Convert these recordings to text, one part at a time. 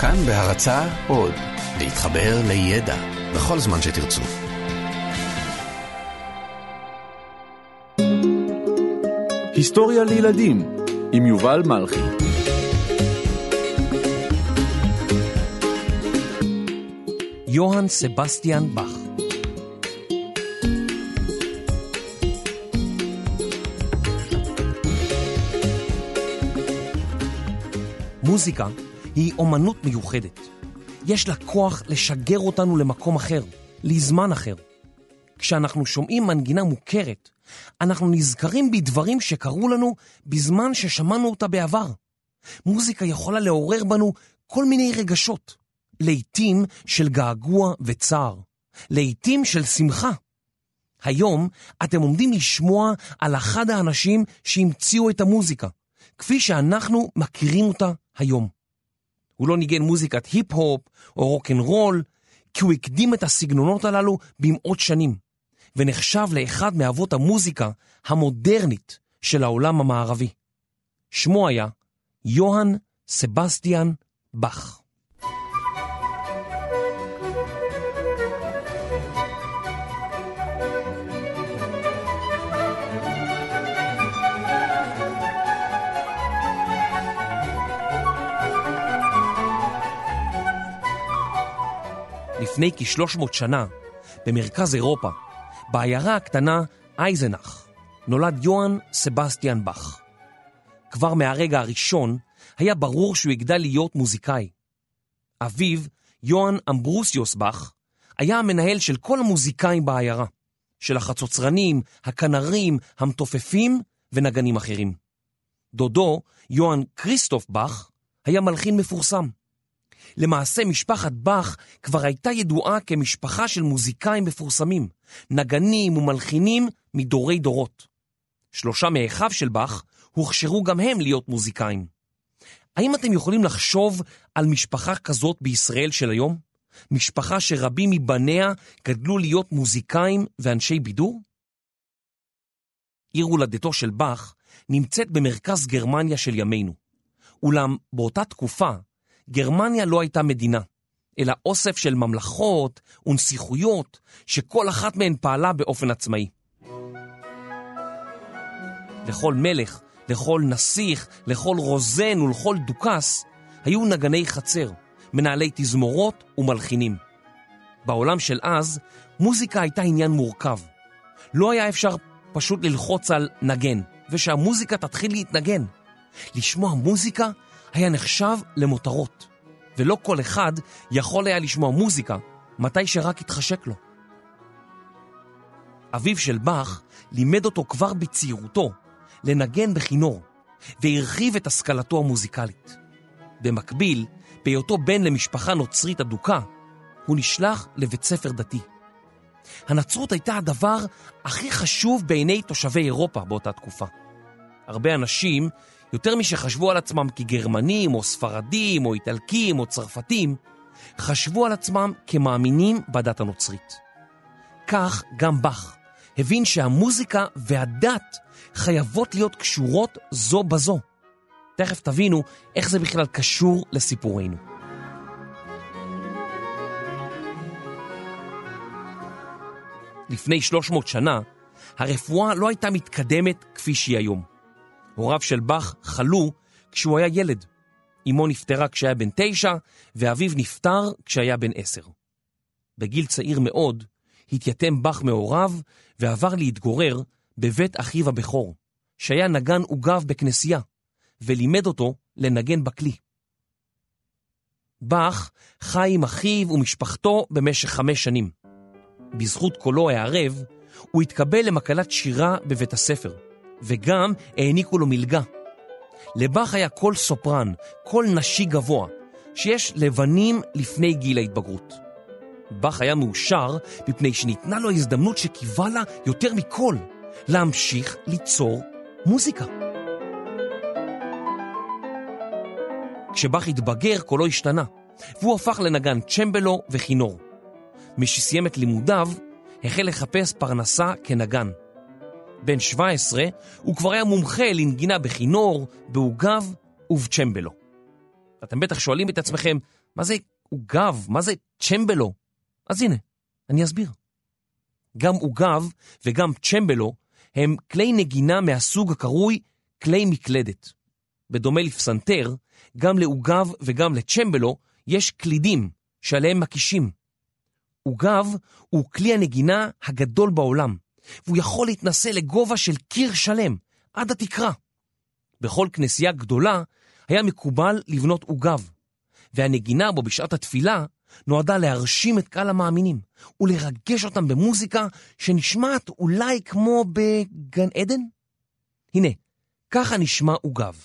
כאן בהרצה עוד, להתחבר לידע בכל זמן שתרצו. היסטוריה לילדים עם יובל מלכי יוהאן סבסטיאן באך מוזיקה היא אומנות מיוחדת. יש לה כוח לשגר אותנו למקום אחר, לזמן אחר. כשאנחנו שומעים מנגינה מוכרת, אנחנו נזכרים בדברים שקרו לנו בזמן ששמענו אותה בעבר. מוזיקה יכולה לעורר בנו כל מיני רגשות, לעתים של געגוע וצער, לעתים של שמחה. היום אתם עומדים לשמוע על אחד האנשים שהמציאו את המוזיקה, כפי שאנחנו מכירים אותה היום. הוא לא ניגן מוזיקת היפ-הופ או רוקנרול, כי הוא הקדים את הסגנונות הללו במאות שנים, ונחשב לאחד מאבות המוזיקה המודרנית של העולם המערבי. שמו היה יוהאן סבסטיאן באך. לפני כ-300 שנה, במרכז אירופה, בעיירה הקטנה אייזנאך, נולד יוהאן סבסטיאן באך. כבר מהרגע הראשון היה ברור שהוא יגדל להיות מוזיקאי. אביו, יוהאן אמברוסיוס באך, היה המנהל של כל המוזיקאים בעיירה, של החצוצרנים, הכנרים, המתופפים ונגנים אחרים. דודו, יוהאן כריסטוף באך, היה מלחין מפורסם. למעשה משפחת באך כבר הייתה ידועה כמשפחה של מוזיקאים מפורסמים, נגנים ומלחינים מדורי דורות. שלושה מאחיו של באך הוכשרו גם הם להיות מוזיקאים. האם אתם יכולים לחשוב על משפחה כזאת בישראל של היום? משפחה שרבים מבניה גדלו להיות מוזיקאים ואנשי בידור? עיר הולדתו של באך נמצאת במרכז גרמניה של ימינו. אולם באותה תקופה גרמניה לא הייתה מדינה, אלא אוסף של ממלכות ונסיכויות שכל אחת מהן פעלה באופן עצמאי. לכל מלך, לכל נסיך, לכל רוזן ולכל דוכס היו נגני חצר, מנהלי תזמורות ומלחינים. בעולם של אז, מוזיקה הייתה עניין מורכב. לא היה אפשר פשוט ללחוץ על נגן, ושהמוזיקה תתחיל להתנגן. לשמוע מוזיקה היה נחשב למותרות, ולא כל אחד יכול היה לשמוע מוזיקה מתי שרק התחשק לו. אביו של באך לימד אותו כבר בצעירותו לנגן בכינור, והרחיב את השכלתו המוזיקלית. במקביל, בהיותו בן למשפחה נוצרית אדוקה, הוא נשלח לבית ספר דתי. הנצרות הייתה הדבר הכי חשוב בעיני תושבי אירופה באותה תקופה. הרבה אנשים יותר משחשבו על עצמם כגרמנים או ספרדים או איטלקים או צרפתים, חשבו על עצמם כמאמינים בדת הנוצרית. כך גם באך הבין שהמוזיקה והדת חייבות להיות קשורות זו בזו. תכף תבינו איך זה בכלל קשור לסיפורנו. לפני 300 שנה, הרפואה לא הייתה מתקדמת כפי שהיא היום. הוריו של באך חלו כשהוא היה ילד. אמו נפטרה כשהיה בן תשע, ואביו נפטר כשהיה בן עשר. בגיל צעיר מאוד, התייתם באך מהוריו ועבר להתגורר בבית אחיו הבכור, שהיה נגן עוגב בכנסייה, ולימד אותו לנגן בכלי. באך חי עם אחיו ומשפחתו במשך חמש שנים. בזכות קולו הערב, הוא התקבל למקהלת שירה בבית הספר, וגם העניקו לו מלגה. לבאך היה קול סופרן, קול נשי גבוה, שיש לבנים לפני גיל ההתבגרות. באך היה מאושר מפני שניתנה לו הזדמנות שקיווה לה יותר מכל, להמשיך ליצור מוזיקה. כשבאך התבגר קולו השתנה, והוא הפך לנגן צ'מבלו וכינור. משסיים את לימודיו, החל לחפש פרנסה כנגן. בן 17, הוא כבר היה מומחה לנגינה בכינור, בעוגב ובצ'מבלו. אתם בטח שואלים את עצמכם, מה זה עוגב? מה זה צ'מבלו? אז הנה, אני אסביר. גם עוגב וגם צ'מבלו הם כלי נגינה מהסוג הקרוי כלי מקלדת. בדומה לפסנתר, גם לעוגב וגם לצ'מבלו יש קלידים שעליהם מקישים. עוגב הוא כלי הנגינה הגדול בעולם, והוא יכול להתנסה לגובה של קיר שלם, עד התקרה. בכל כנסייה גדולה היה מקובל לבנות עוגב, והנגינה בו בשעת התפילה נועדה להרשים את קהל המאמינים ולרגש אותם במוזיקה שנשמעת אולי כמו בגן עדן? הנה, ככה נשמע עוגב.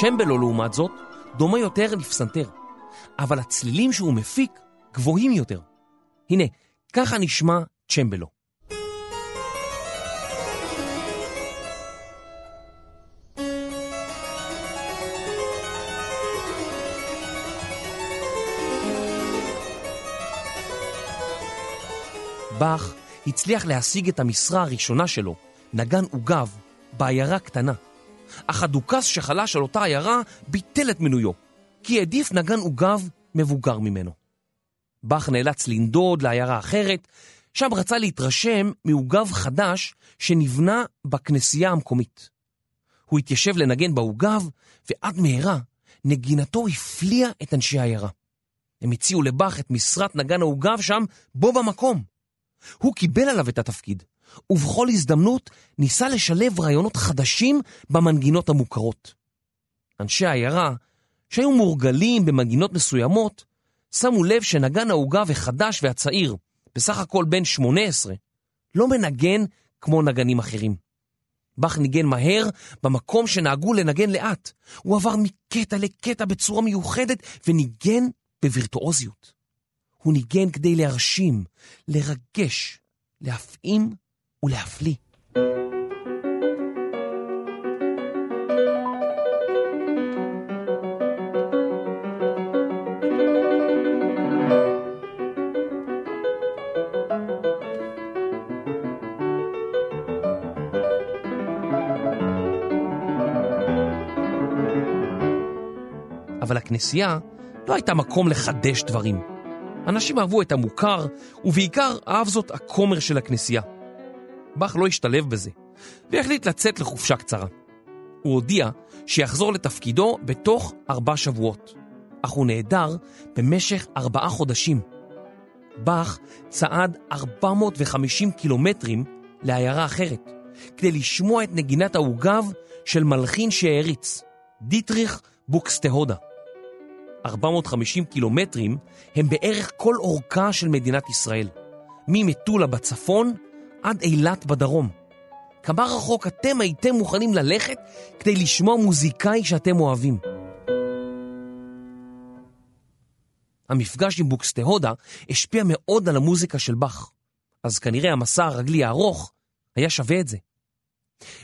צ'מבלו, לעומת זאת, דומה יותר לפסנתר, אבל הצלילים שהוא מפיק גבוהים יותר. הנה, ככה נשמע צ'מבלו. באך הצליח להשיג את המשרה הראשונה שלו, נגן עוגב, בעיירה קטנה. אך הדוכס שחלש על אותה עיירה ביטל את מינויו, כי העדיף נגן עוגב מבוגר ממנו. באך נאלץ לנדוד לעיירה אחרת, שם רצה להתרשם מעוגב חדש שנבנה בכנסייה המקומית. הוא התיישב לנגן בעוגב, ועד מהרה נגינתו הפליאה את אנשי העיירה. הם הציעו לבאך את משרת נגן העוגב שם, בו במקום. הוא קיבל עליו את התפקיד, ובכל הזדמנות ניסה לשלב רעיונות חדשים במנגינות המוכרות. אנשי העיירה, שהיו מורגלים במנגינות מסוימות, שמו לב שנגן העוגב החדש והצעיר, בסך הכל בן 18, לא מנגן כמו נגנים אחרים. באך ניגן מהר במקום שנהגו לנגן לאט. הוא עבר מקטע לקטע בצורה מיוחדת וניגן בווירטואוזיות. הוא ניגן כדי להרשים, לרגש, להפעים ולהפליא. אבל הכנסייה לא הייתה מקום לחדש דברים. אנשים אהבו את המוכר, ובעיקר אהב זאת הכומר של הכנסייה. באך לא השתלב בזה, והחליט לצאת לחופשה קצרה. הוא הודיע שיחזור לתפקידו בתוך ארבע שבועות, אך הוא נעדר במשך ארבעה חודשים. באך צעד 450 קילומטרים לעיירה אחרת, כדי לשמוע את נגינת העוגב של מלחין שהעריץ, דיטריך בוקסטהודה. 450 קילומטרים הם בערך כל אורכה של מדינת ישראל, ממטולה בצפון עד אילת בדרום. כמה רחוק אתם הייתם מוכנים ללכת כדי לשמוע מוזיקאי שאתם אוהבים? המפגש עם בוקסטהודה השפיע מאוד על המוזיקה של באך, אז כנראה המסע הרגלי הארוך היה שווה את זה.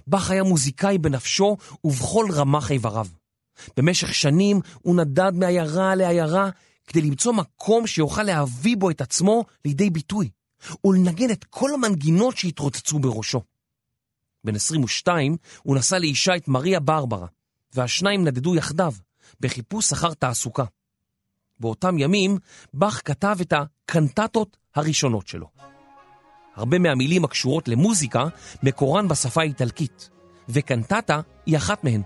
באך היה מוזיקאי בנפשו ובכל רמ"ח איבריו. במשך שנים הוא נדד מעיירה לעיירה כדי למצוא מקום שיוכל להביא בו את עצמו לידי ביטוי, ולנגן את כל המנגינות שהתרוצצו בראשו. בן 22 הוא נסע לאישה את מריה ברברה, והשניים נדדו יחדיו, בחיפוש אחר תעסוקה. באותם ימים, באך כתב את הקנטטות הראשונות שלו. הרבה מהמילים הקשורות למוזיקה מקורן בשפה האיטלקית, וקנטטה היא אחת מהן.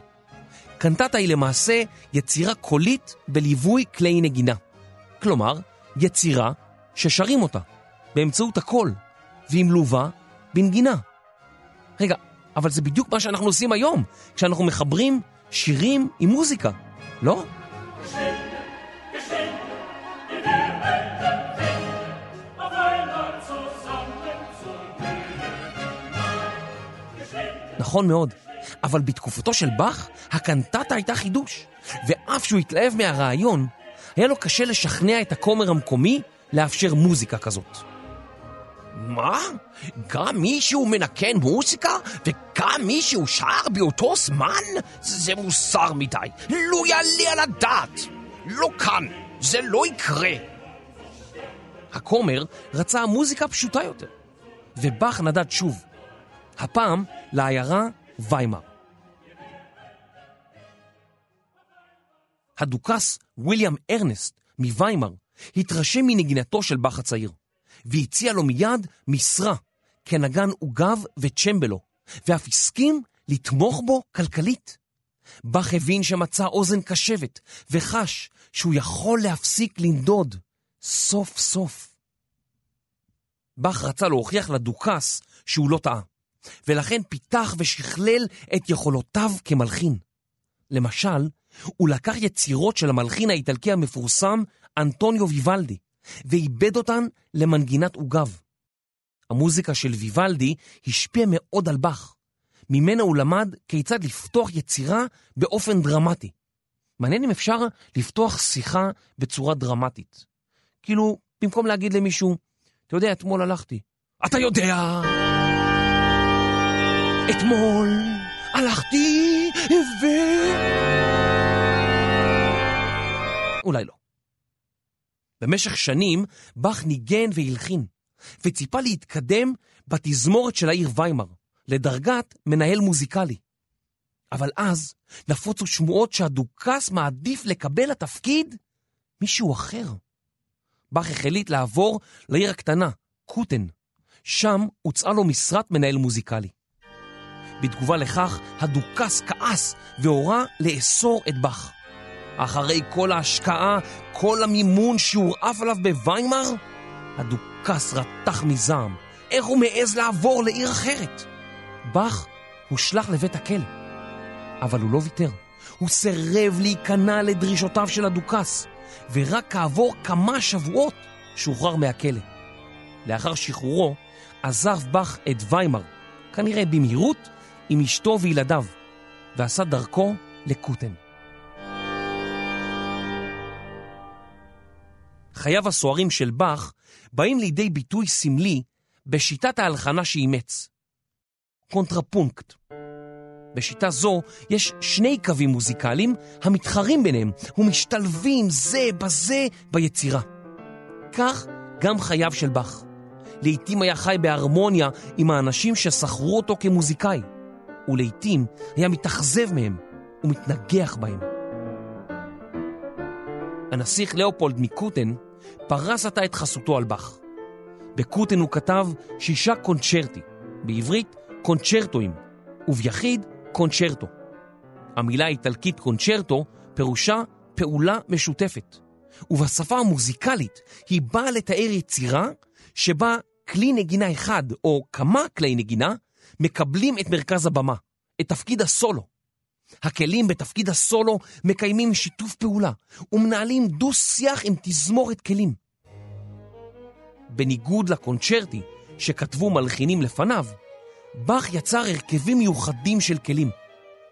קנטטה היא למעשה יצירה קולית בליווי כלי נגינה. כלומר, יצירה ששרים אותה באמצעות הקול, והיא מלווה בנגינה. רגע, אבל זה בדיוק מה שאנחנו עושים היום, כשאנחנו מחברים שירים עם מוזיקה, לא? נכון מאוד, אבל בתקופתו של באך, הקנטטה הייתה חידוש, ואף שהוא התלהב מהרעיון, היה לו קשה לשכנע את הכומר המקומי לאפשר מוזיקה כזאת. מה? גם מישהו מנקן מוזיקה וגם מישהו שר באותו זמן? זה מוסר מדי. לא יעלה על הדעת. לא כאן, זה לא יקרה. הכומר רצה מוזיקה פשוטה יותר, ובאך נדד שוב, הפעם לעיירה ויימר. הדוכס ויליאם ארנסט מוויימר התרשם מנגינתו של באך הצעיר, והציע לו מיד משרה כנגן עוגב וצ'מבלו, ואף הסכים לתמוך בו כלכלית. באך הבין שמצא אוזן קשבת, וחש שהוא יכול להפסיק לנדוד סוף סוף. באך רצה להוכיח לדוכס שהוא לא טעה, ולכן פיתח ושכלל את יכולותיו כמלחין. למשל, הוא לקח יצירות של המלחין האיטלקי המפורסם אנטוניו ויוולדי, ואיבד אותן למנגינת עוגב. המוזיקה של ויוולדי השפיעה מאוד על באך. ממנה הוא למד כיצד לפתוח יצירה באופן דרמטי. מעניין אם אפשר לפתוח שיחה בצורה דרמטית. כאילו, במקום להגיד למישהו, אתה יודע, אתמול הלכתי. אתה יודע! אתמול הלכתי ו... אולי לא. במשך שנים באך ניגן והלחין, וציפה להתקדם בתזמורת של העיר ויימר, לדרגת מנהל מוזיקלי. אבל אז נפוצו שמועות שהדוכס מעדיף לקבל לתפקיד מישהו אחר. באך החליט לעבור לעיר הקטנה, קוטן. שם הוצעה לו משרת מנהל מוזיקלי. בתגובה לכך, הדוכס כעס והורה לאסור את באך. אחרי כל ההשקעה, כל המימון שהורעף עליו בוויימר, הדוכס רתח מזעם. איך הוא מעז לעבור לעיר אחרת? באך הושלך לבית הכלא. אבל הוא לא ויתר. הוא סירב להיכנע לדרישותיו של הדוכס, ורק כעבור כמה שבועות שוחרר מהכלא. לאחר שחרורו עזב באך את ויימר, כנראה במהירות, עם אשתו וילדיו, ועשה דרכו לקוטן. חייו הסוערים של באך באים לידי ביטוי סמלי בשיטת ההלחנה שאימץ. קונטרפונקט. בשיטה זו יש שני קווים מוזיקליים המתחרים ביניהם ומשתלבים זה בזה ביצירה. כך גם חייו של באך. לעתים היה חי בהרמוניה עם האנשים ששכרו אותו כמוזיקאי, ולעתים היה מתאכזב מהם ומתנגח בהם. הנסיך לאופולד מקוטן פרס עתה את חסותו על באך. בקוטן הוא כתב שישה קונצ'רטי, בעברית קונצ'רטואים, וביחיד קונצ'רטו. המילה האיטלקית קונצ'רטו פירושה פעולה משותפת, ובשפה המוזיקלית היא באה לתאר יצירה שבה כלי נגינה אחד או כמה כלי נגינה מקבלים את מרכז הבמה, את תפקיד הסולו. הכלים בתפקיד הסולו מקיימים שיתוף פעולה ומנהלים דו-שיח עם תזמורת כלים. בניגוד לקונצ'רטי שכתבו מלחינים לפניו, באך יצר הרכבים מיוחדים של כלים.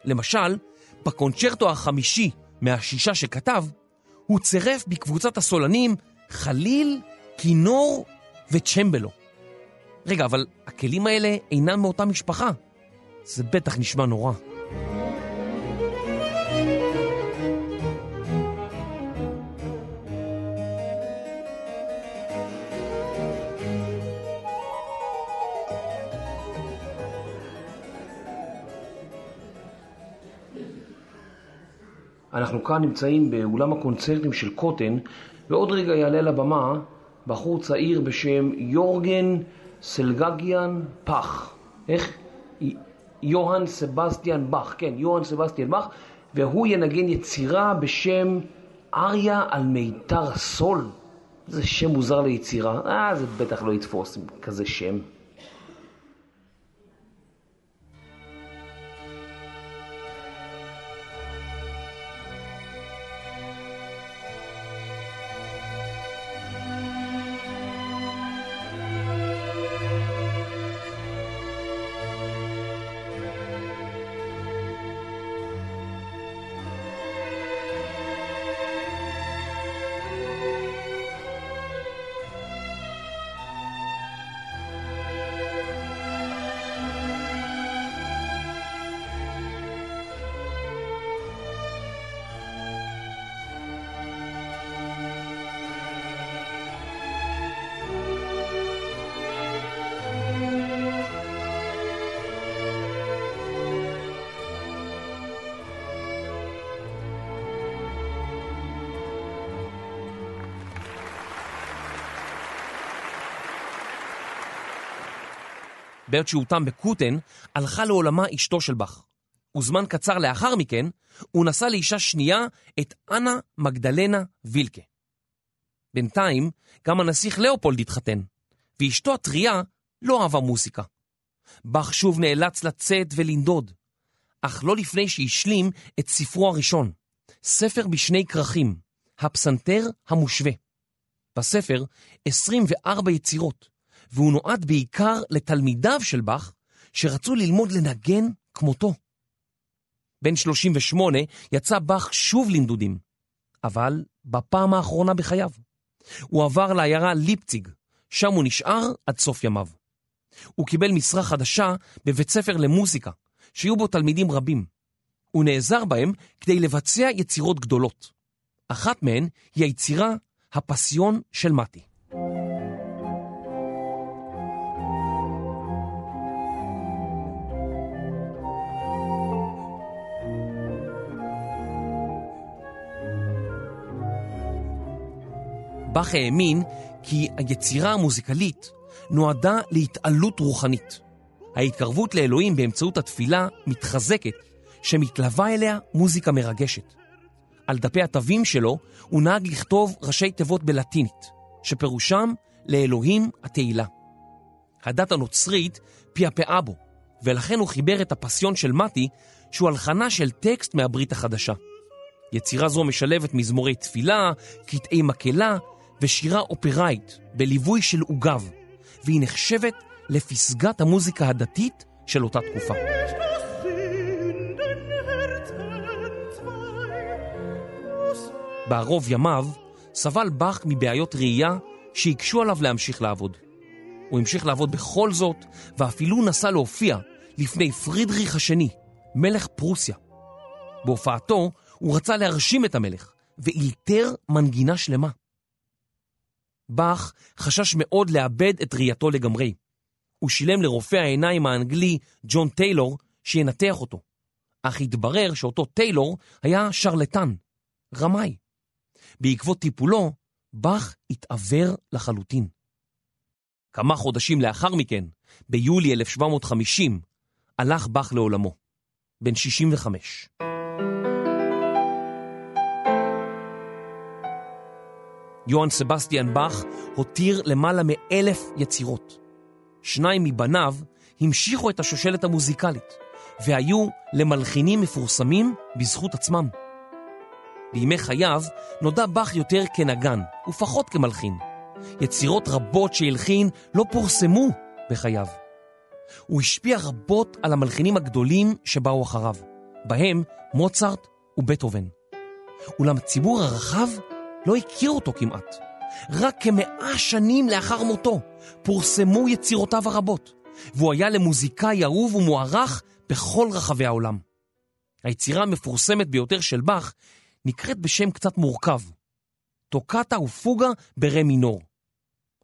למשל, בקונצ'רטו החמישי מהשישה שכתב, הוא צירף בקבוצת הסולנים חליל, כינור וצ'מבלו. רגע, אבל הכלים האלה אינם מאותה משפחה. זה בטח נשמע נורא. אנחנו כאן נמצאים באולם הקונצרטים של קוטן, ועוד רגע יעלה לבמה בחור צעיר בשם יורגן סלגגיאן פח. איך? יוהאן סבסטיאן באך, כן, יוהאן סבסטיאן באך, והוא ינגן יצירה בשם אריה על מיתר הסול. זה שם מוזר ליצירה, אה, זה בטח לא יתפוס כזה שם. בעת שהותם בקוטן, הלכה לעולמה אשתו של באך. וזמן קצר לאחר מכן, הוא נשא לאישה שנייה את אנה מגדלנה וילקה. בינתיים, גם הנסיך לאופולד התחתן, ואשתו הטריה לא אהבה מוסיקה. באך שוב נאלץ לצאת ולנדוד, אך לא לפני שהשלים את ספרו הראשון, ספר בשני כרכים, הפסנתר המושווה. בספר 24 יצירות, והוא נועד בעיקר לתלמידיו של באך, שרצו ללמוד לנגן כמותו. בן 38 יצא באך שוב לנדודים, אבל בפעם האחרונה בחייו. הוא עבר לעיירה ליפציג, שם הוא נשאר עד סוף ימיו. הוא קיבל משרה חדשה בבית ספר למוזיקה, שיהיו בו תלמידים רבים. הוא נעזר בהם כדי לבצע יצירות גדולות. אחת מהן היא היצירה הפסיון של מתי. באך האמין כי היצירה המוזיקלית נועדה להתעלות רוחנית. ההתקרבות לאלוהים באמצעות התפילה מתחזקת, שמתלווה אליה מוזיקה מרגשת. על דפי התווים שלו הוא נהג לכתוב ראשי תיבות בלטינית, שפירושם לאלוהים התהילה. הדת הנוצרית פייפאה בו, ולכן הוא חיבר את הפסיון של מתי, שהוא הלחנה של טקסט מהברית החדשה. יצירה זו משלבת מזמורי תפילה, קטעי מקהלה ושירה אופראית בליווי של עוגב, והיא נחשבת לפסגת המוזיקה הדתית של אותה תקופה. בערוב ימיו סבל באך מבעיות ראייה שהקשו עליו להמשיך לעבוד. הוא המשיך לעבוד בכל זאת, ואפילו נסע להופיע לפני פרידריך השני, מלך פרוסיה. בהופעתו הוא רצה להרשים את המלך, ואילתר מנגינה שלמה. באך חשש מאוד לאבד את ראייתו לגמרי. הוא שילם לרופא העיניים האנגלי ג'ון טיילור שינתח אותו. אך התברר שאותו טיילור היה שרלטן, רמאי. בעקבות טיפולו, באך התעוור לחלוטין. כמה חודשים לאחר מכן, ביולי 1750, הלך באך לעולמו, בן 65. יוהאן סבסטיאן באך הותיר למעלה מאלף יצירות. שניים מבניו המשיכו את השושלת המוזיקלית, והיו למלחינים מפורסמים בזכות עצמם. בימי חייו נודע באך יותר כנגן ופחות כמלחין. יצירות רבות שהלחין לא פורסמו בחייו. הוא השפיע רבות על המלחינים הגדולים שבאו אחריו, בהם מוצרט ובטהובן. אולם הציבור הרחב לא הכיר אותו כמעט. רק כמאה שנים לאחר מותו פורסמו יצירותיו הרבות, והוא היה למוזיקאי אהוב ומוערך בכל רחבי העולם. היצירה המפורסמת ביותר של באך נקראת בשם קצת מורכב, טוקטה ופוגה ברה מינור.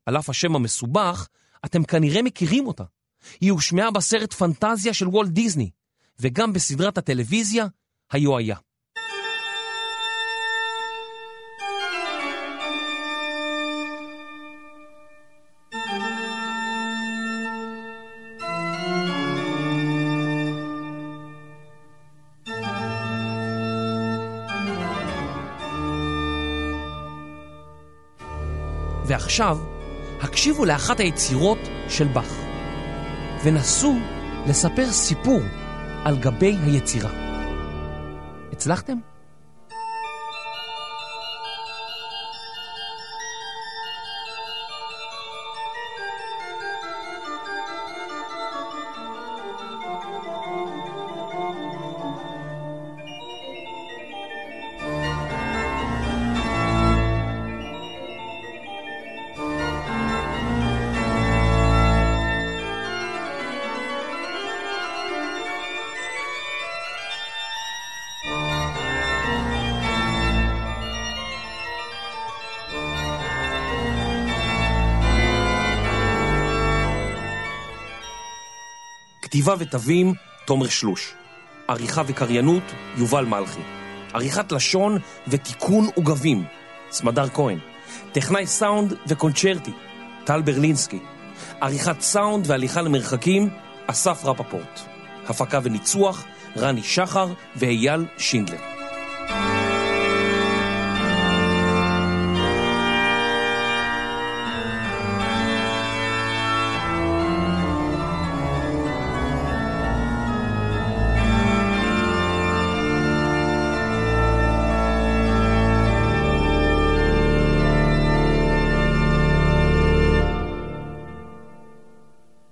על אף השם המסובך, אתם כנראה מכירים אותה. היא הושמעה בסרט פנטזיה של וולט דיסני, וגם בסדרת הטלוויזיה, היו היה. ועכשיו, הקשיבו לאחת היצירות של באך, ונסו לספר סיפור על גבי היצירה. הצלחתם? כתיבה ותווים, תומר שלוש. עריכה וקריינות, יובל מלכי. עריכת לשון ותיקון עוגבים, סמדר כהן. טכנאי סאונד וקונצ'רטי, טל ברלינסקי. עריכת סאונד והליכה למרחקים, אסף רפפורט. הפקה וניצוח, רני שחר ואייל שינדלר.